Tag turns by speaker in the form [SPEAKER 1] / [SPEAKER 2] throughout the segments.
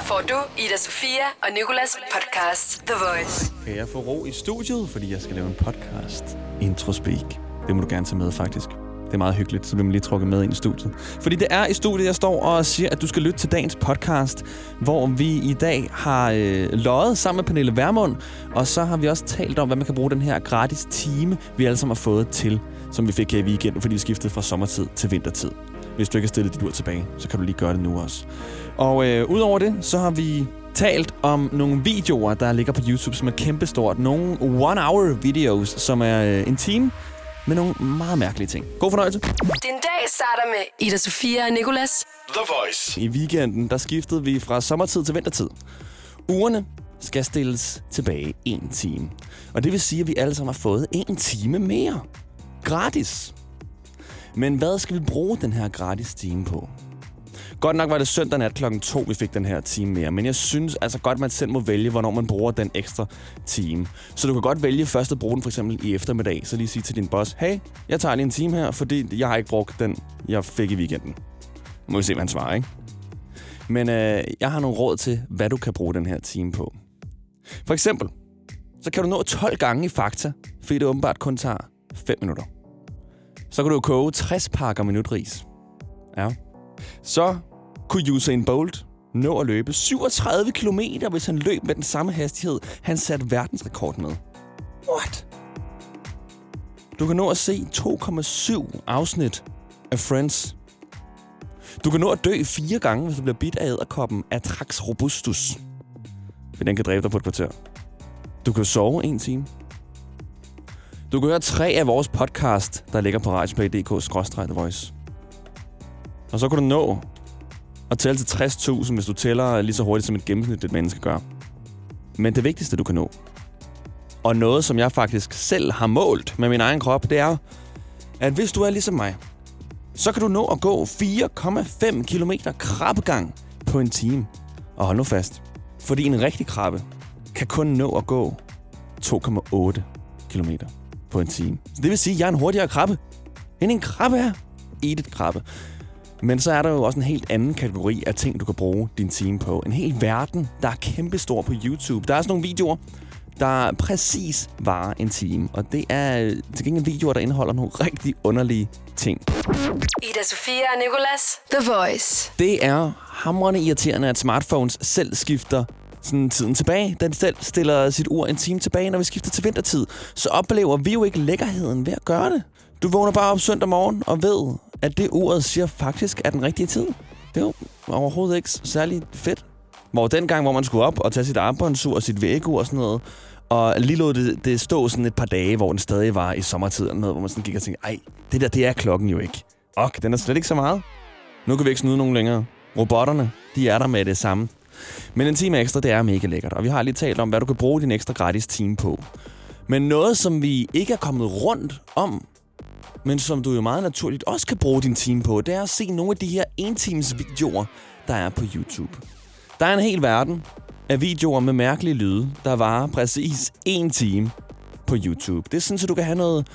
[SPEAKER 1] Her får du Ida Sofia og Nikolas podcast The Voice. Kan
[SPEAKER 2] jeg få ro i studiet, fordi jeg skal lave en podcast? Introspeak. Det må du gerne tage med, faktisk. Det er meget hyggeligt, så bliver man lige trukket med ind i studiet. Fordi det er i studiet, jeg står og siger, at du skal lytte til dagens podcast, hvor vi i dag har øh, løjet sammen med Pernille Vermund, og så har vi også talt om, hvad man kan bruge den her gratis time, vi alle sammen har fået til, som vi fik her i weekenden, fordi vi skiftede fra sommertid til vintertid. Hvis du ikke har stillet dit ur tilbage, så kan du lige gøre det nu også. Og øh, udover det, så har vi talt om nogle videoer, der ligger på YouTube, som er kæmpestort. Nogle one-hour videos, som er øh, en time med nogle meget mærkelige ting. God fornøjelse.
[SPEAKER 1] Den dag starter med Ida Sofia og Nicolas.
[SPEAKER 2] The Voice. I weekenden, der skiftede vi fra sommertid til vintertid. Ugerne skal stilles tilbage en time. Og det vil sige, at vi alle sammen har fået en time mere. Gratis. Men hvad skal vi bruge den her gratis time på? Godt nok var det søndag nat klokken 2, vi fik den her time mere, men jeg synes altså godt, man selv må vælge, hvornår man bruger den ekstra time. Så du kan godt vælge først at bruge den for eksempel i eftermiddag, så lige sige til din boss, hey, jeg tager lige en time her, fordi jeg har ikke brugt den, jeg fik i weekenden. Må vi se, hvad han svarer, ikke? Men øh, jeg har nogle råd til, hvad du kan bruge den her time på. For eksempel, så kan du nå 12 gange i Fakta, fordi det åbenbart kun tager 5 minutter. Så kunne du koge 60 pakker minutris. Ja. Så kunne Usain Bolt nå at løbe 37 km, hvis han løb med den samme hastighed, han satte verdensrekord med. What? Du kan nå at se 2,7 afsnit af Friends. Du kan nå at dø fire gange, hvis du bliver bidt af æderkoppen Atrax robustus. Men den kan dræbe dig på et kvarter. Du kan sove en time. Du kan høre tre af vores podcast, der ligger på radioplay.dk voice Og så kan du nå at tælle til 60.000, hvis du tæller lige så hurtigt, som et gennemsnitligt menneske gør. Men det vigtigste, du kan nå, og noget, som jeg faktisk selv har målt med min egen krop, det er, at hvis du er ligesom mig, så kan du nå at gå 4,5 km krabbegang på en time. Og hold nu fast, fordi en rigtig krabbe kan kun nå at gå 2,8 kilometer på en time. Så det vil sige, at jeg er en hurtigere krabbe, end en krabbe er. et Krabbe. Men så er der jo også en helt anden kategori af ting, du kan bruge din time på. En hel verden, der er kæmpestor på YouTube. Der er sådan nogle videoer, der præcis varer en time. Og det er til gengæld videoer, der indeholder nogle rigtig underlige ting.
[SPEAKER 1] Ida Sofia og Nicolas,
[SPEAKER 2] The Voice. Det er hamrende irriterende, at smartphones selv skifter sådan tiden tilbage. Den selv stiller sit ur en time tilbage, når vi skifter til vintertid. Så oplever vi jo ikke lækkerheden ved at gøre det. Du vågner bare op søndag morgen og ved, at det uret siger faktisk er den rigtige tid. Det er jo overhovedet ikke særlig fedt. Hvor dengang, hvor man skulle op og tage sit armbåndsur og sit vægur og sådan noget, og lige lod det, det stå sådan et par dage, hvor den stadig var i sommertiden, noget, hvor man sådan gik og tænkte, ej, det der, det er klokken jo ikke. Og den er slet ikke så meget. Nu kan vi ikke snyde nogen længere. Robotterne, de er der med det samme. Men en time ekstra, det er mega lækkert, og vi har lige talt om, hvad du kan bruge din ekstra gratis time på. Men noget, som vi ikke er kommet rundt om, men som du jo meget naturligt også kan bruge din time på, det er at se nogle af de her en times videoer, der er på YouTube. Der er en hel verden af videoer med mærkelige lyde, der varer præcis en time på YouTube. Det er sådan, at du kan have noget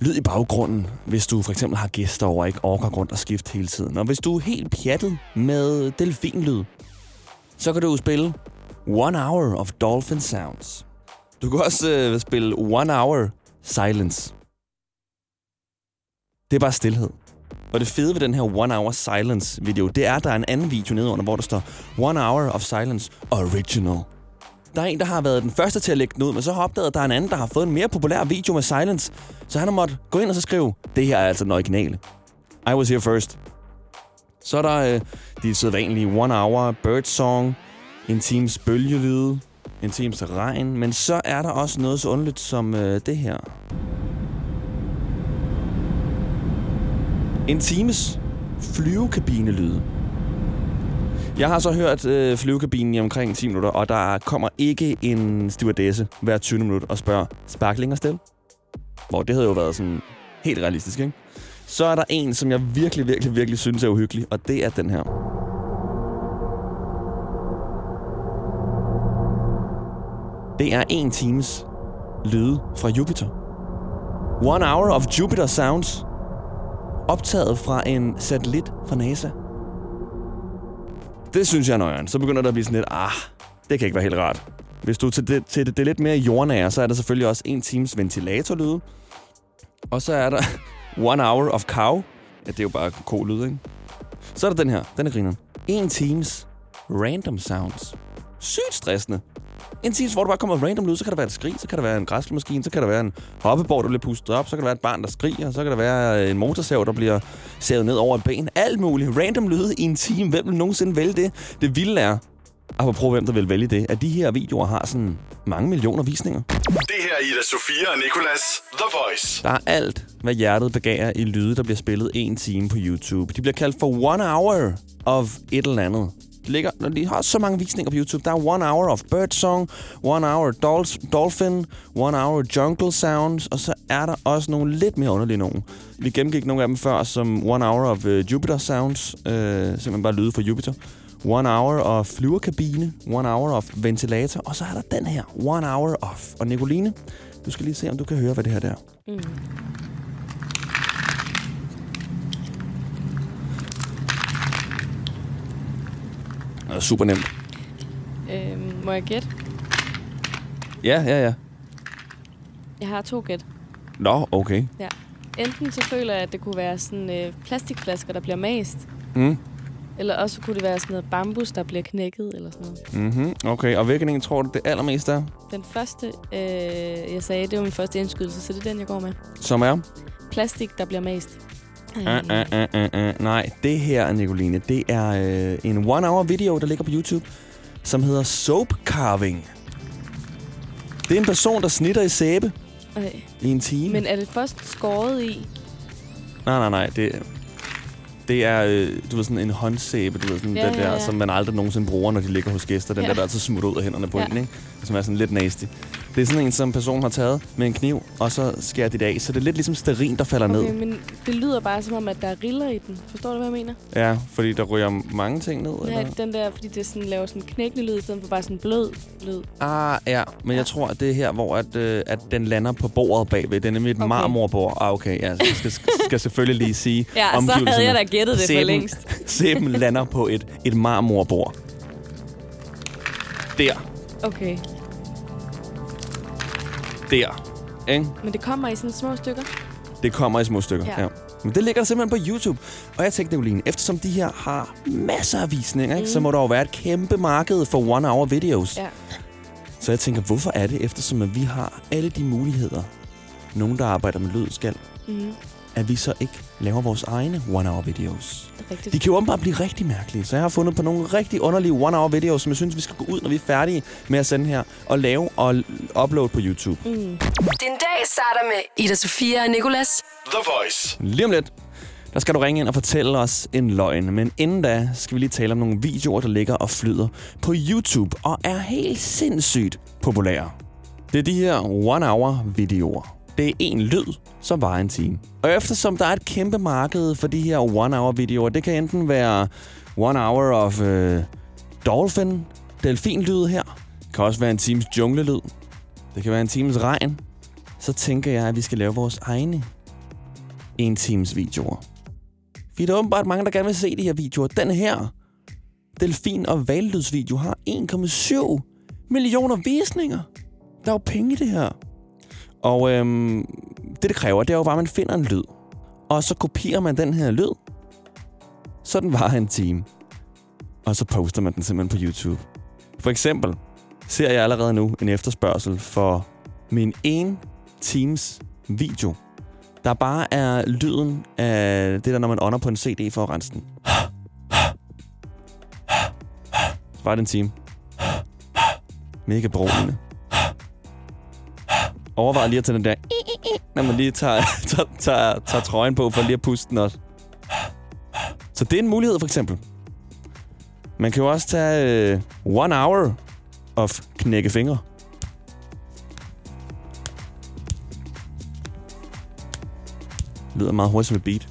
[SPEAKER 2] lyd i baggrunden, hvis du for eksempel har gæster over og ikke orker rundt og skifte hele tiden. Og hvis du er helt pjattet med delfinlyd, så kan du spille One Hour of Dolphin Sounds. Du kan også øh, spille One Hour Silence. Det er bare stillhed. Og det fede ved den her One Hour Silence video, det er, at der er en anden video nedenunder, hvor der står One Hour of Silence Original. Der er en, der har været den første til at lægge den ud, men så har opdaget, at der er en anden, der har fået en mere populær video med Silence. Så han har måttet gå ind og så skrive, det her er altså den originale. I was here first. Så er der øh, de sædvanlige one hour bird song, en times bølgelyde, en times regn, men så er der også noget så underligt som øh, det her. En times flyvekabinelyde. Jeg har så hørt øh, flyvekabinen i omkring 10 minutter, og der kommer ikke en stewardesse hver 20 minutter og spørger, sparkling og stil? Hvor det havde jo været sådan helt realistisk, ikke? Så er der en, som jeg virkelig, virkelig, virkelig synes er uhyggelig, og det er den her. Det er en times lyde fra Jupiter. One Hour of Jupiter Sounds, optaget fra en satellit fra NASA. Det synes jeg er nøjeren. Så begynder der at blive sådan lidt, ah, det kan ikke være helt rart. Hvis du til det, til det, det lidt mere jordnære, så er der selvfølgelig også en times ventilatorlyde. Og så er der One Hour of Cow. Ja, det er jo bare ko-lyd, ikke? Så er der den her. Den er grineren. En times random sounds. Sygt stressende. En times, hvor du bare kommer random lyd, så kan der være et skrig, så kan der være en græsselmaskine, så kan der være en hoppeborg, der bliver pustet op, så kan der være et barn, der skriger, så kan der være øh, en motorsav, der bliver savet ned over et ben. Alt muligt. Random lyd i en time. Hvem vil nogensinde vælge det? Det vilde er, prøv hvem, der vil vælge det, at de her videoer har sådan mange millioner visninger.
[SPEAKER 1] Det her er Ida Sofia og Nicolas The Voice.
[SPEAKER 2] Der er alt, hvad hjertet begærer i lyde, der bliver spillet en time på YouTube. De bliver kaldt for one hour of et eller andet. De, ligger, når de har så mange visninger på YouTube. Der er one hour of birdsong, one hour Dolls, dolphin, one hour jungle sounds, og så er der også nogle lidt mere underlige nogen. Vi gennemgik nogle af dem før, som one hour of uh, Jupiter sounds, uh, simpelthen bare lyde fra Jupiter. One Hour of Flyverkabine, One Hour of Ventilator, og så er der den her, One Hour of. Og Nicoline, du skal lige se, om du kan høre, hvad det her er. Mm. Det er super nemt.
[SPEAKER 3] Øh, må jeg gætte?
[SPEAKER 2] Ja, ja, ja.
[SPEAKER 3] Jeg har to gæt.
[SPEAKER 2] Nå, okay. Ja.
[SPEAKER 3] Enten så føler jeg, at det kunne være sådan øh, plastikflasker, der bliver mast. Mm. Eller også kunne det være sådan noget bambus, der bliver knækket eller sådan
[SPEAKER 2] noget. Mm-hmm. Okay, og hvilken en tror du det allermest er?
[SPEAKER 3] Den første, øh, jeg sagde, det var min første indskydelse, så det er den, jeg går med.
[SPEAKER 2] Som er?
[SPEAKER 3] Plastik, der bliver mast.
[SPEAKER 2] Uh, uh, uh, uh, uh. Nej, det her, Nicoline, det er øh, en one-hour video, der ligger på YouTube, som hedder Soap Carving. Det er en person, der snitter i sæbe okay. i en time.
[SPEAKER 3] Men er det først skåret i?
[SPEAKER 2] Nej, nej, nej. Det, det er, øh, du ved, sådan en håndsæbe, du ved, sådan ja, den der, ja, ja. som man aldrig nogensinde bruger, når de ligger hos gæster. Den ja. der, der altid smutter ud af hænderne på ja. en, ikke? Som er sådan lidt nasty. Det er sådan en, som personen har taget med en kniv, og så skærer det af. Så det er lidt ligesom sterin, der falder okay, ned.
[SPEAKER 3] men det lyder bare som om, at der er riller i den. Forstår du, hvad jeg mener?
[SPEAKER 2] Ja, fordi der ryger mange ting ned, Nej, eller?
[SPEAKER 3] den der, fordi det sådan, laver sådan knækkende lyd, i stedet for bare sådan blød lyd.
[SPEAKER 2] Ah, ja. Men ja. jeg tror, at det er her, hvor at, øh, at den lander på bordet bagved. Det er nemlig et okay. marmorbord. Ah, okay. Ja, så skal, skal selvfølgelig lige sige
[SPEAKER 3] Ja, så havde jeg da gættet det for længst.
[SPEAKER 2] sæben lander på et, et marmorbord. Der.
[SPEAKER 3] Okay
[SPEAKER 2] der.
[SPEAKER 3] Ikke? Men det kommer i sådan små stykker?
[SPEAKER 2] Det kommer i små stykker, ja. ja. Men det ligger der simpelthen på YouTube. Og jeg tænkte, Nicoline, eftersom de her har masser af visninger, mm. ikke, så mm. må der jo være et kæmpe marked for one-hour videos. Ja. Så jeg tænker, hvorfor er det, eftersom at vi har alle de muligheder, nogen, der arbejder med lyd skal, mm at vi så ikke laver vores egne one-hour-videos. De kan jo åbenbart blive rigtig mærkelige, så jeg har fundet på nogle rigtig underlige one-hour-videos, som jeg synes, vi skal gå ud, når vi er færdige med at sende her, og lave og uploade på YouTube. Mm. Den
[SPEAKER 1] dag starter med Ida Sofia og Nicolas.
[SPEAKER 2] The Voice. Lige om lidt, der skal du ringe ind og fortælle os en løgn. Men inden da skal vi lige tale om nogle videoer, der ligger og flyder på YouTube og er helt sindssygt populære. Det er de her one-hour-videoer. Det er en lyd, som varer en time. Og eftersom der er et kæmpe marked for de her one-hour-videoer, det kan enten være one hour of øh, dolphin, delfinlyd her, det kan også være en times junglelyd, det kan være en times regn, så tænker jeg, at vi skal lave vores egne en times videoer. Vi er åbenbart mange, der gerne vil se de her videoer. Den her delfin- og valglydsvideo har 1,7 millioner visninger. Der er jo penge i det her. Og øhm, det, det kræver, det er jo bare, at man finder en lyd. Og så kopierer man den her lyd. Så den varer en time. Og så poster man den simpelthen på YouTube. For eksempel ser jeg allerede nu en efterspørgsel for min en times video, der bare er lyden af det der, når man ånder på en CD for at rense den. Så var det en time. Mega brugende overvejer lige at tage den der... Når man lige tager, tager, tager, tager trøjen på for lige at puste den også. Så det er en mulighed, for eksempel. Man kan jo også tage øh, one hour of knække fingre. Det lyder meget hurtigt som et beat.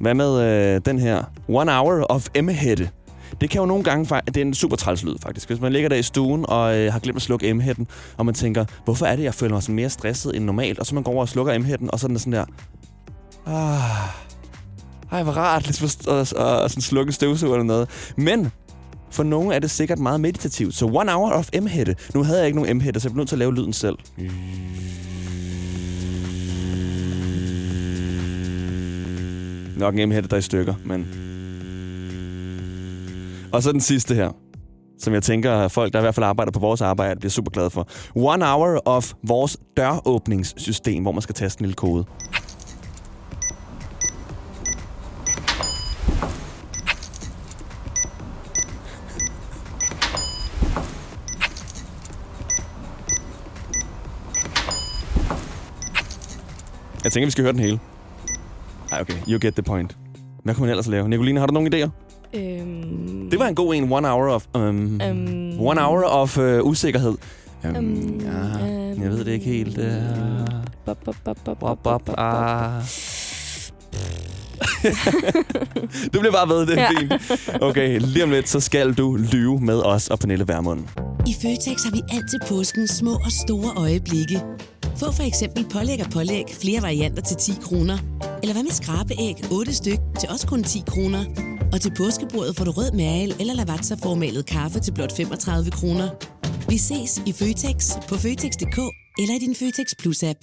[SPEAKER 2] Hvad med øh, den her? One hour of emmehætte. Det kan jo nogle gange... Det er en super træls lyd, faktisk. Hvis man ligger der i stuen og øh, har glemt at slukke m og man tænker, hvorfor er det, jeg føler mig mere stresset end normalt? Og så man går over og slukker m og så er den sådan der... Ah, ej, hvor rart ligesom at, at, at, at sådan slukke en støvsug eller noget. Men for nogle er det sikkert meget meditativt. Så one hour of M-hætte. Nu havde jeg ikke nogen m så jeg blev nødt til at lave lyden selv. Nok en m der er i stykker, men... Og så den sidste her, som jeg tænker, at folk, der i hvert fald arbejder på vores arbejde, bliver super glade for. One hour of vores døråbningssystem, hvor man skal taste en lille kode. Jeg tænker, vi skal høre den hele. Ej, okay. You get the point. Hvad kan man ellers lave? Nicoline, har du nogle idéer? Øhm... Det var en god en. One hour of... Um, øhm... um... One hour of uh, usikkerhed. Um, um, ja, um... Jeg ved det ikke helt. du bliver bare ved, det er ja. fint. Okay, lige om lidt, så skal du lyve med os og Pernille Vermund.
[SPEAKER 4] I Føtex har vi altid påskens små og store øjeblikke. Få for eksempel pålæg og pålæg flere varianter til 10 kroner. Eller hvad med skrabeæg 8 styk til også kun 10 kroner. Og til påskebordet får du rød mal eller lavatserformalet kaffe til blot 35 kroner. Vi ses i Føtex på Føtex.dk eller i din Føtex Plus-app.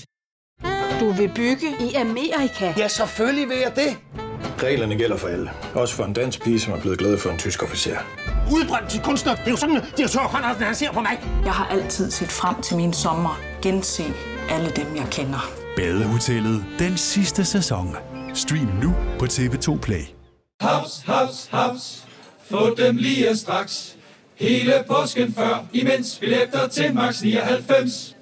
[SPEAKER 5] Du vil bygge i Amerika?
[SPEAKER 6] Ja, selvfølgelig vil jeg det!
[SPEAKER 7] Reglerne gælder for alle. Også for en dansk pige, som er blevet glad for en tysk officer.
[SPEAKER 8] Udbrøndt til kunstner. Det er jo sådan, at de har tørt, han ser på mig.
[SPEAKER 9] Jeg har altid set frem til min sommer. Gense alle dem, jeg kender.
[SPEAKER 10] Badehotellet den sidste sæson. Stream nu på TV2 Play.
[SPEAKER 11] Haps, haps, haps. Få dem lige straks. Hele påsken før, imens billetter til max 99.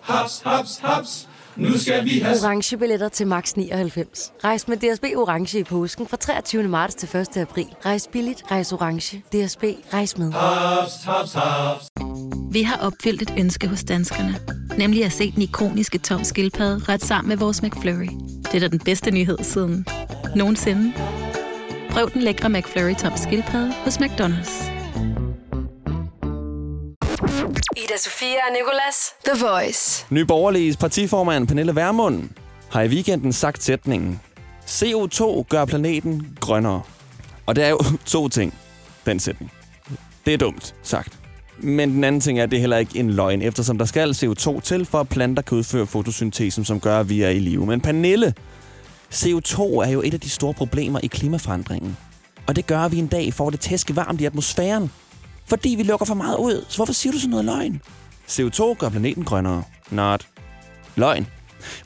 [SPEAKER 11] Haps, haps, haps. Nu skal vi have
[SPEAKER 12] orange billetter til max 99. Rejs med DSB orange i påsken fra 23. marts til 1. april. Rejs billigt, rejs orange. DSB rejs med. Hops, hops,
[SPEAKER 13] hops. Vi har opfyldt et ønske hos danskerne. Nemlig at se den ikoniske tom skildpadde ret sammen med vores McFlurry. Det er da den bedste nyhed siden nogensinde. Prøv den lækre McFlurry tom skildpadde hos McDonald's.
[SPEAKER 1] Ida Sofia og Nicolas,
[SPEAKER 2] The Voice. Ny Borgerliges partiformand Pernille Vermund har i weekenden sagt sætningen. CO2 gør planeten grønnere. Og det er jo to ting, den sætning. Det er dumt sagt. Men den anden ting er, at det er heller ikke en løgn, eftersom der skal CO2 til, for at planter kan udføre fotosyntesen, som gør, at vi er i live. Men Pernille, CO2 er jo et af de store problemer i klimaforandringen. Og det gør, at vi en dag får det tæske varmt i atmosfæren. Fordi vi lukker for meget ud, så hvorfor siger du sådan noget løgn? CO2 gør planeten grønnere. Not. Løgn.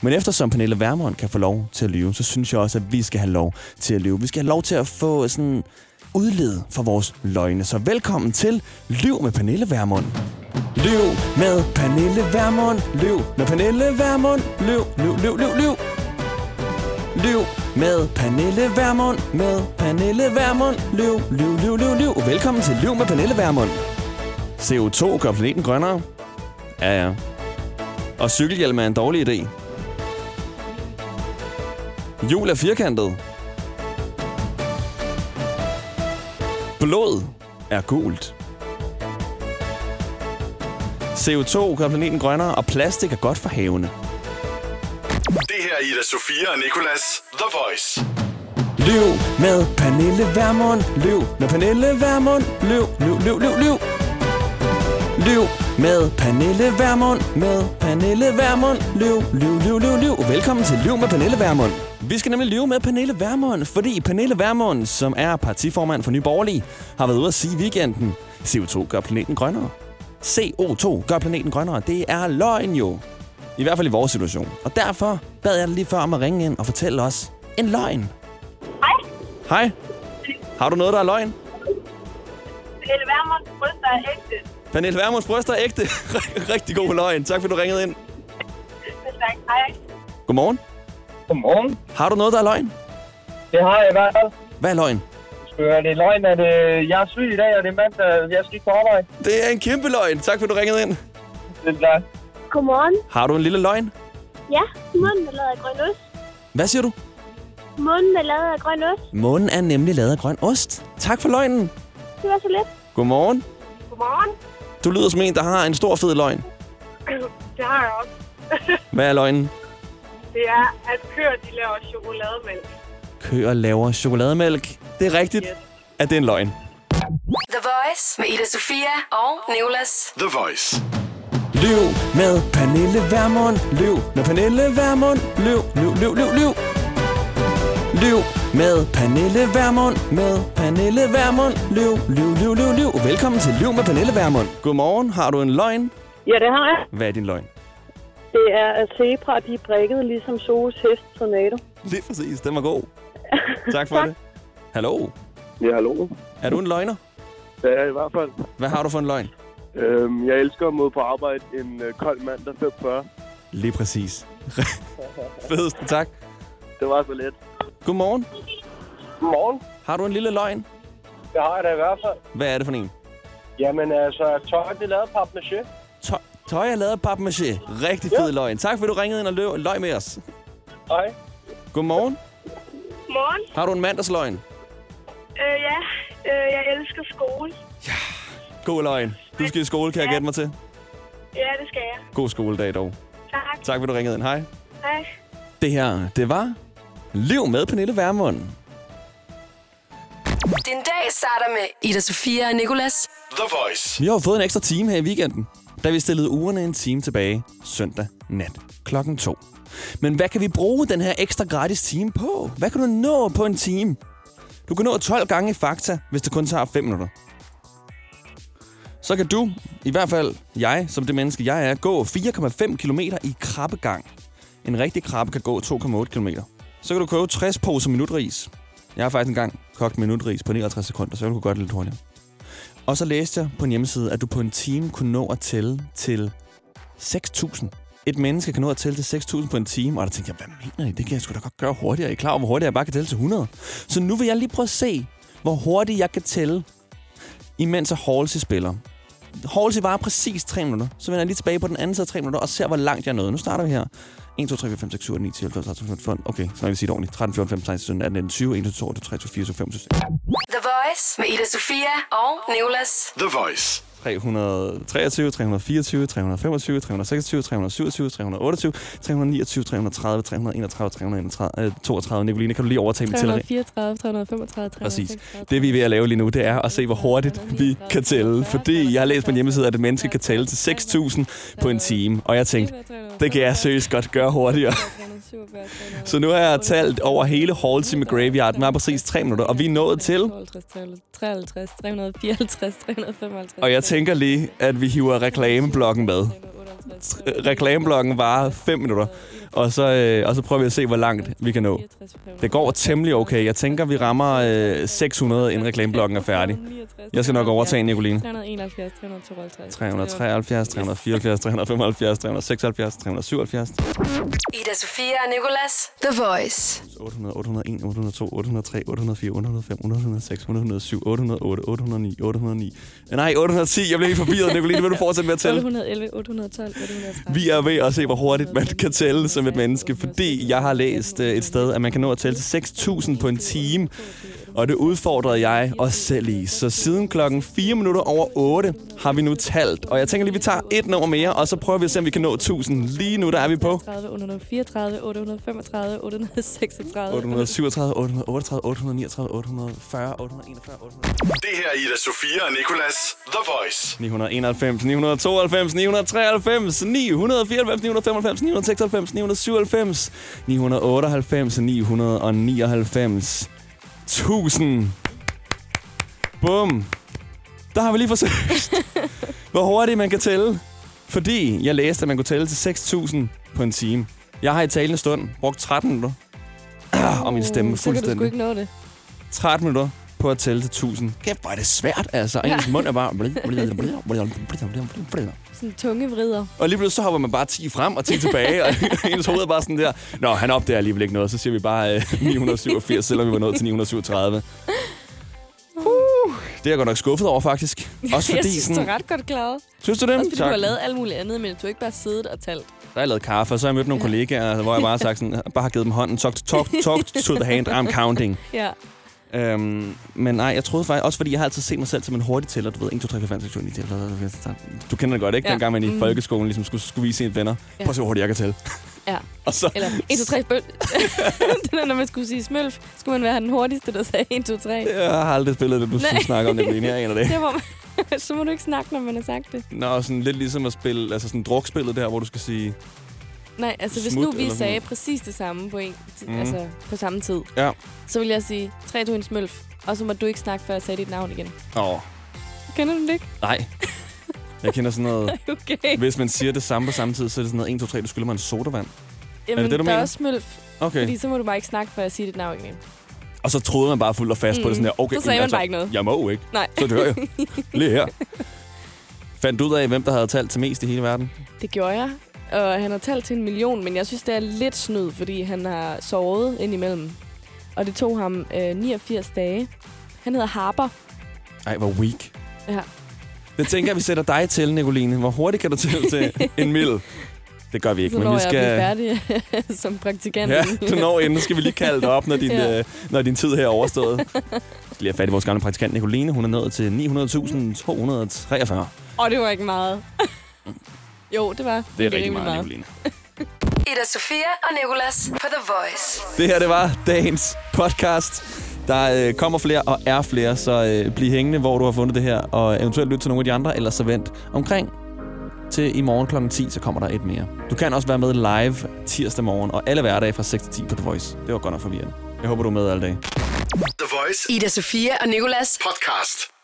[SPEAKER 2] Men eftersom Pernille Vermund kan få lov til at lyve, så synes jeg også, at vi skal have lov til at lyve. Vi skal have lov til at få sådan udlede for vores løgne. Så velkommen til Liv med Pernille Vermund. Liv med Pernille Vermund. Liv med Pernille Vermund. Liv, liv, liv, liv, liv. Liv med Pernille Vermund. Med Pernille Vermund. Liv, liv, liv, liv, liv. velkommen til Liv med Pernille Vermund. CO2 gør planeten grønnere. Ja, ja. Og cykelhjelm er en dårlig idé. Jul er firkantet. Blod er gult. CO2 gør planeten grønnere, og plastik er godt for havene.
[SPEAKER 1] Det her er Ida Sofia og Nicolas The Voice.
[SPEAKER 2] Løv med Pernille Vermund. Løv med Pernille Vermund. Løv, løv, løv, løv, løv. Løv med Pernille Vermund. Med Pernille Vermund. Løv, løv, løv, løv, løv. Velkommen til Løv med Pernille Vermund. Vi skal nemlig leve med Pernille Vermund, fordi Pernille Vermund, som er partiformand for Nye Borgerlige, har været ude at sige i weekenden, CO2 gør planeten grønnere. CO2 gør planeten grønnere. Det er løgn jo. I hvert fald i vores situation. Og derfor bad jeg dig lige før om at ringe ind og fortælle os en løgn.
[SPEAKER 14] Hej.
[SPEAKER 2] Hej. Har du noget, der er løgn? Pernille Vermunds bryster er ægte. Pernille Vermunds bryster er
[SPEAKER 14] ægte.
[SPEAKER 2] Rigtig god løgn. Tak, fordi du ringede ind. Tak. Hej. Godmorgen.
[SPEAKER 14] Godmorgen.
[SPEAKER 2] Har du noget, der er løgn?
[SPEAKER 14] Det har jeg i hvert fald. Hvad er løgn? det er løgn, at øh, jeg er syg i dag, og det er mandag, jeg skal ikke på arbejde.
[SPEAKER 2] Det er en kæmpe løgn. Tak, for du ringede ind. Det
[SPEAKER 15] er Godmorgen.
[SPEAKER 2] Har du en lille
[SPEAKER 15] løgn? Ja, munden er lavet af grøn ost.
[SPEAKER 2] Hvad siger du?
[SPEAKER 15] Munden er lavet af grøn ost. Munden
[SPEAKER 2] er nemlig lavet af grøn ost. Tak for løgnen.
[SPEAKER 15] Det var så lidt.
[SPEAKER 2] Godmorgen.
[SPEAKER 15] Godmorgen.
[SPEAKER 2] Du lyder som en, der har en stor fed
[SPEAKER 15] løgn. Det har jeg også.
[SPEAKER 2] Hvad er løgnen?
[SPEAKER 15] Det er, at køer de laver chokolademælk.
[SPEAKER 2] Køer laver chokolademælk. Det er rigtigt, yes. at det er en løgn.
[SPEAKER 1] The Voice med Ida Sofia og Nicolas. The Voice.
[SPEAKER 2] Løv med Pernille Vermund. Løv med Pernille Vermund. Løv, løv, løv, løv, løv. Løv med Pernille Vermund. Med Pernille Vermund. Løv, løv, løv, løv, løv. Velkommen til Løv med Pernille Vermund. Godmorgen. Har du en løgn?
[SPEAKER 16] Ja, det har jeg.
[SPEAKER 2] Hvad er din løgn? Det er
[SPEAKER 16] at zebra, de er brækket ligesom Zoos hest Tornado. Lige
[SPEAKER 2] præcis, den var god. tak for tak. det. Hallo?
[SPEAKER 17] Ja, hallo.
[SPEAKER 2] Er du en løgner?
[SPEAKER 17] Ja, i hvert fald.
[SPEAKER 2] Hvad har du for en løgn?
[SPEAKER 17] Øhm, jeg elsker at møde på arbejde en øh, kold mand, der 45.
[SPEAKER 2] Lige præcis. Fedeste, tak.
[SPEAKER 17] Det var så let.
[SPEAKER 2] Godmorgen.
[SPEAKER 18] Godmorgen.
[SPEAKER 2] Har du en lille løgn?
[SPEAKER 18] Det har jeg da i hvert fald.
[SPEAKER 2] Hvad er det for en?
[SPEAKER 18] Jamen altså, tøj, det er lavet på
[SPEAKER 2] Tøj er lavet af papmaché. Rigtig fed ja. løgn. Tak, fordi du ringede ind og løg, løg med os.
[SPEAKER 18] Hej.
[SPEAKER 2] Godmorgen.
[SPEAKER 19] Morgen.
[SPEAKER 2] Har du en mandagsløgn? Øh,
[SPEAKER 19] ja. Øh, jeg elsker skole. Ja, god
[SPEAKER 2] løgn. Du skal i skole, kan ja. jeg gætte mig til?
[SPEAKER 19] Ja, det skal jeg.
[SPEAKER 2] God skoledag dog. Tak. Tak, fordi du ringede ind. Hej. Hej. Det her, det var Liv med Pernille Værmund.
[SPEAKER 1] Den dag starter med Ida Sofia og Nicolas.
[SPEAKER 2] The Voice. Vi har fået en ekstra time her i weekenden da vi stillede ugerne en time tilbage søndag nat klokken 2. Men hvad kan vi bruge den her ekstra gratis time på? Hvad kan du nå på en time? Du kan nå 12 gange fakta, hvis det kun tager 5 minutter. Så kan du, i hvert fald jeg, som det menneske jeg er, gå 4,5 km i krabbegang. En rigtig krabbe kan gå 2,8 km. Så kan du købe 60 poser minutris. Jeg har faktisk engang kogt minutris på 59 sekunder, så jeg kunne godt lidt hurtigere. Og så læste jeg på en hjemmeside, at du på en time kunne nå at tælle til 6.000. Et menneske kan nå at tælle til 6.000 på en time, og der tænkte jeg, hvad mener I? Det kan jeg sgu da godt gøre hurtigere. Er I klar over, hvor hurtigt jeg bare kan tælle til 100? Så nu vil jeg lige prøve at se, hvor hurtigt jeg kan tælle, imens at Halsey spiller. Halsey var præcis 3 minutter. Så vender jeg lige tilbage på den anden side af 3 minutter og ser, hvor langt jeg nåede. Nu starter vi her. 1, 2, 3, 4, 5, 6, 7, 8, 9, 10, 11, 12, 13, 14, 15. Okay, så kan vi sige det ordentligt. 13, 14, 15, 16, 17, 18, 19, 20, 21, 22, 23, 24, 25, 26.
[SPEAKER 1] The Voice med Ida Sofia og Nicolas. The Voice.
[SPEAKER 2] 323, 324, 325, 326, 327, 328, 329, 330, 331, 332. Nicoline, kan du lige overtage min
[SPEAKER 20] tæller? 334, 335,
[SPEAKER 2] 336. Det vi er ved at lave lige nu, det er at se, hvor hurtigt vi kan tælle. Fordi jeg har læst på en hjemmeside, at et menneske kan tælle til 6.000 på en time. Og jeg tænkte, det kan jeg seriøst godt gøre hurtigere. Så nu har jeg talt over hele Halsey med Graveyard med præcis 3 minutter, og vi er nået til... 53, 354, 355. Og jeg tænker lige, at vi hiver reklameblokken med reklameblokken var 5 minutter, og så, øh, og så prøver vi at se, hvor langt vi kan nå. Det går temmelig okay. Jeg tænker, vi rammer øh, 600, inden reklameblokken er færdig. Jeg skal nok overtage Nicoline. 371, 372, 373, 374, 375, 376, 377. Ida Sofia og Nicolas. The Voice. 800, 801, 802, 803, 804, 805, 806, 807, 808, 809, 809. Nej, 810. Jeg blev helt forvirret, Nicoline. Vil du fortsætte med at tælle? 811, 812, 813. Vi er ved at se, hvor hurtigt man kan tælle som et menneske, fordi jeg har læst et sted, at man kan nå at tælle til 6.000 på en time og det udfordrede jeg os selv i. Så siden klokken 4 minutter over 8 har vi nu talt, og jeg tænker lige, vi tager et nummer mere, og så prøver vi at se, om vi kan nå 1000. Lige nu, der er vi på...
[SPEAKER 20] 834, 835, 836, 837, 838,
[SPEAKER 2] 839, 840, 841, Det her
[SPEAKER 1] er Ida Sofia og Nikolas
[SPEAKER 2] The Voice. 991, 992, 993, 994, 995, 996, 997, 998, 999, 1000. Bum. Der har vi lige forsøgt, hvor hurtigt man kan tælle. Fordi jeg læste, at man kunne tælle til 6.000 på en time. Jeg har i talende stund brugt 13 minutter. og min stemme fuldstændig. Oh, så kan du
[SPEAKER 20] ikke nå det.
[SPEAKER 2] 13 minutter på at tælle til 1000. Kæft, hvor er det svært, altså. Ja. Ens mund er bare...
[SPEAKER 20] Sådan
[SPEAKER 2] en vrider. Og lige pludselig så hopper man bare 10 frem og 10 tilbage, og ens hoved er bare sådan der... Nå, han opdager alligevel ikke noget, så siger vi bare 987, øh, selvom vi var nået til 937. Uh, det er jeg godt nok skuffet over, faktisk.
[SPEAKER 20] Også fordi, jeg synes, sådan, du er ret godt klaret.
[SPEAKER 2] Synes
[SPEAKER 20] du det? Også fordi tak. du har lavet alt muligt andet, men du har ikke bare siddet og talt.
[SPEAKER 2] Der har jeg lavet kaffe, og så har jeg mødt nogle kollegaer, hvor jeg bare har sagt sådan, bare har givet dem hånden, talk, talk, talk to the hand, I'm counting. Ja. Øhm, men nej, jeg troede faktisk, også fordi jeg har altid set mig selv som en hurtig tæller, du ved, 1, 2, 3, 4, 5, 6, 7, 9, 10, 11, 12, 13. Du kender det godt, ikke? Ja. Dengang man i mm. folkeskolen ligesom skulle, skulle vise sine venner, ja. prøv at se, hvor hurtigt jeg kan tælle. Ja. Og så... Eller
[SPEAKER 20] 1, 2, 3, bøl. det der, når man skulle sige smølf, skulle man være den hurtigste, der sagde 1, 2, 3.
[SPEAKER 2] Jeg har aldrig spillet det, du skulle snakke om, nemlig. Jeg af det. det var, så
[SPEAKER 20] må du ikke snakke, når man har sagt det.
[SPEAKER 2] Nå, sådan lidt ligesom at spille, altså sådan drukspillet der, hvor du skal sige,
[SPEAKER 20] Nej, altså hvis nu vi sagde noget. præcis det samme på, en, mm. altså, på samme tid, ja. så ville jeg sige, træ du en smølf, og så må du ikke snakke, før jeg sagde dit navn igen. Åh. Oh. Kender du det ikke?
[SPEAKER 2] Nej. Jeg kender sådan noget... okay. Hvis man siger det samme på samme tid, så er det sådan noget 1, 2, 3, du skylder mig en sodavand. Jamen, er det det,
[SPEAKER 20] du der mener? er også smølf. Okay. Fordi så må du bare ikke snakke, før jeg siger dit navn igen.
[SPEAKER 2] Og så troede man bare fuldt og fast mm. på det mm. sådan
[SPEAKER 20] der, okay, så sagde
[SPEAKER 2] man
[SPEAKER 20] altså, bare ikke noget.
[SPEAKER 2] jeg må jo ikke. Nej. Så dør jeg. Lige her. Fandt du ud af, hvem der havde talt til mest i hele verden?
[SPEAKER 20] Det gjorde jeg. Og han har talt til en million, men jeg synes, det er lidt snyd, fordi han har sovet indimellem. Og det tog ham øh, 89 dage. Han hedder Harper.
[SPEAKER 2] Ej, hvor weak. Ja. Jeg tænker, at vi sætter dig til, Nicoline. Hvor hurtigt kan du tælle til en mil? Det gør vi ikke,
[SPEAKER 20] så men
[SPEAKER 2] vi
[SPEAKER 20] skal... Så færdig som praktikant. Ja,
[SPEAKER 2] du når inden. skal vi lige kalde dig op, når din, ja. øh, når din tid her er overstået. Vi skal lige have fat i vores gamle praktikant Nicoline. Hun er nået til 900.243.
[SPEAKER 20] Og det var ikke meget. Jo, det var.
[SPEAKER 2] Det er rigtig rigtig meget. Nicoline.
[SPEAKER 1] Ida Sofia og Nicolas på The Voice.
[SPEAKER 2] Det her, det var dagens podcast. Der øh, kommer flere og er flere, så øh, bliv hængende, hvor du har fundet det her, og eventuelt lyt til nogle af de andre, eller så vent omkring til i morgen kl. 10, så kommer der et mere. Du kan også være med live tirsdag morgen, og alle hverdage fra 6 til 10 på The Voice. Det var godt nok forvirrende. Jeg håber, du er med alle dage. The Voice. Ida Sofia og Nicolas. Podcast.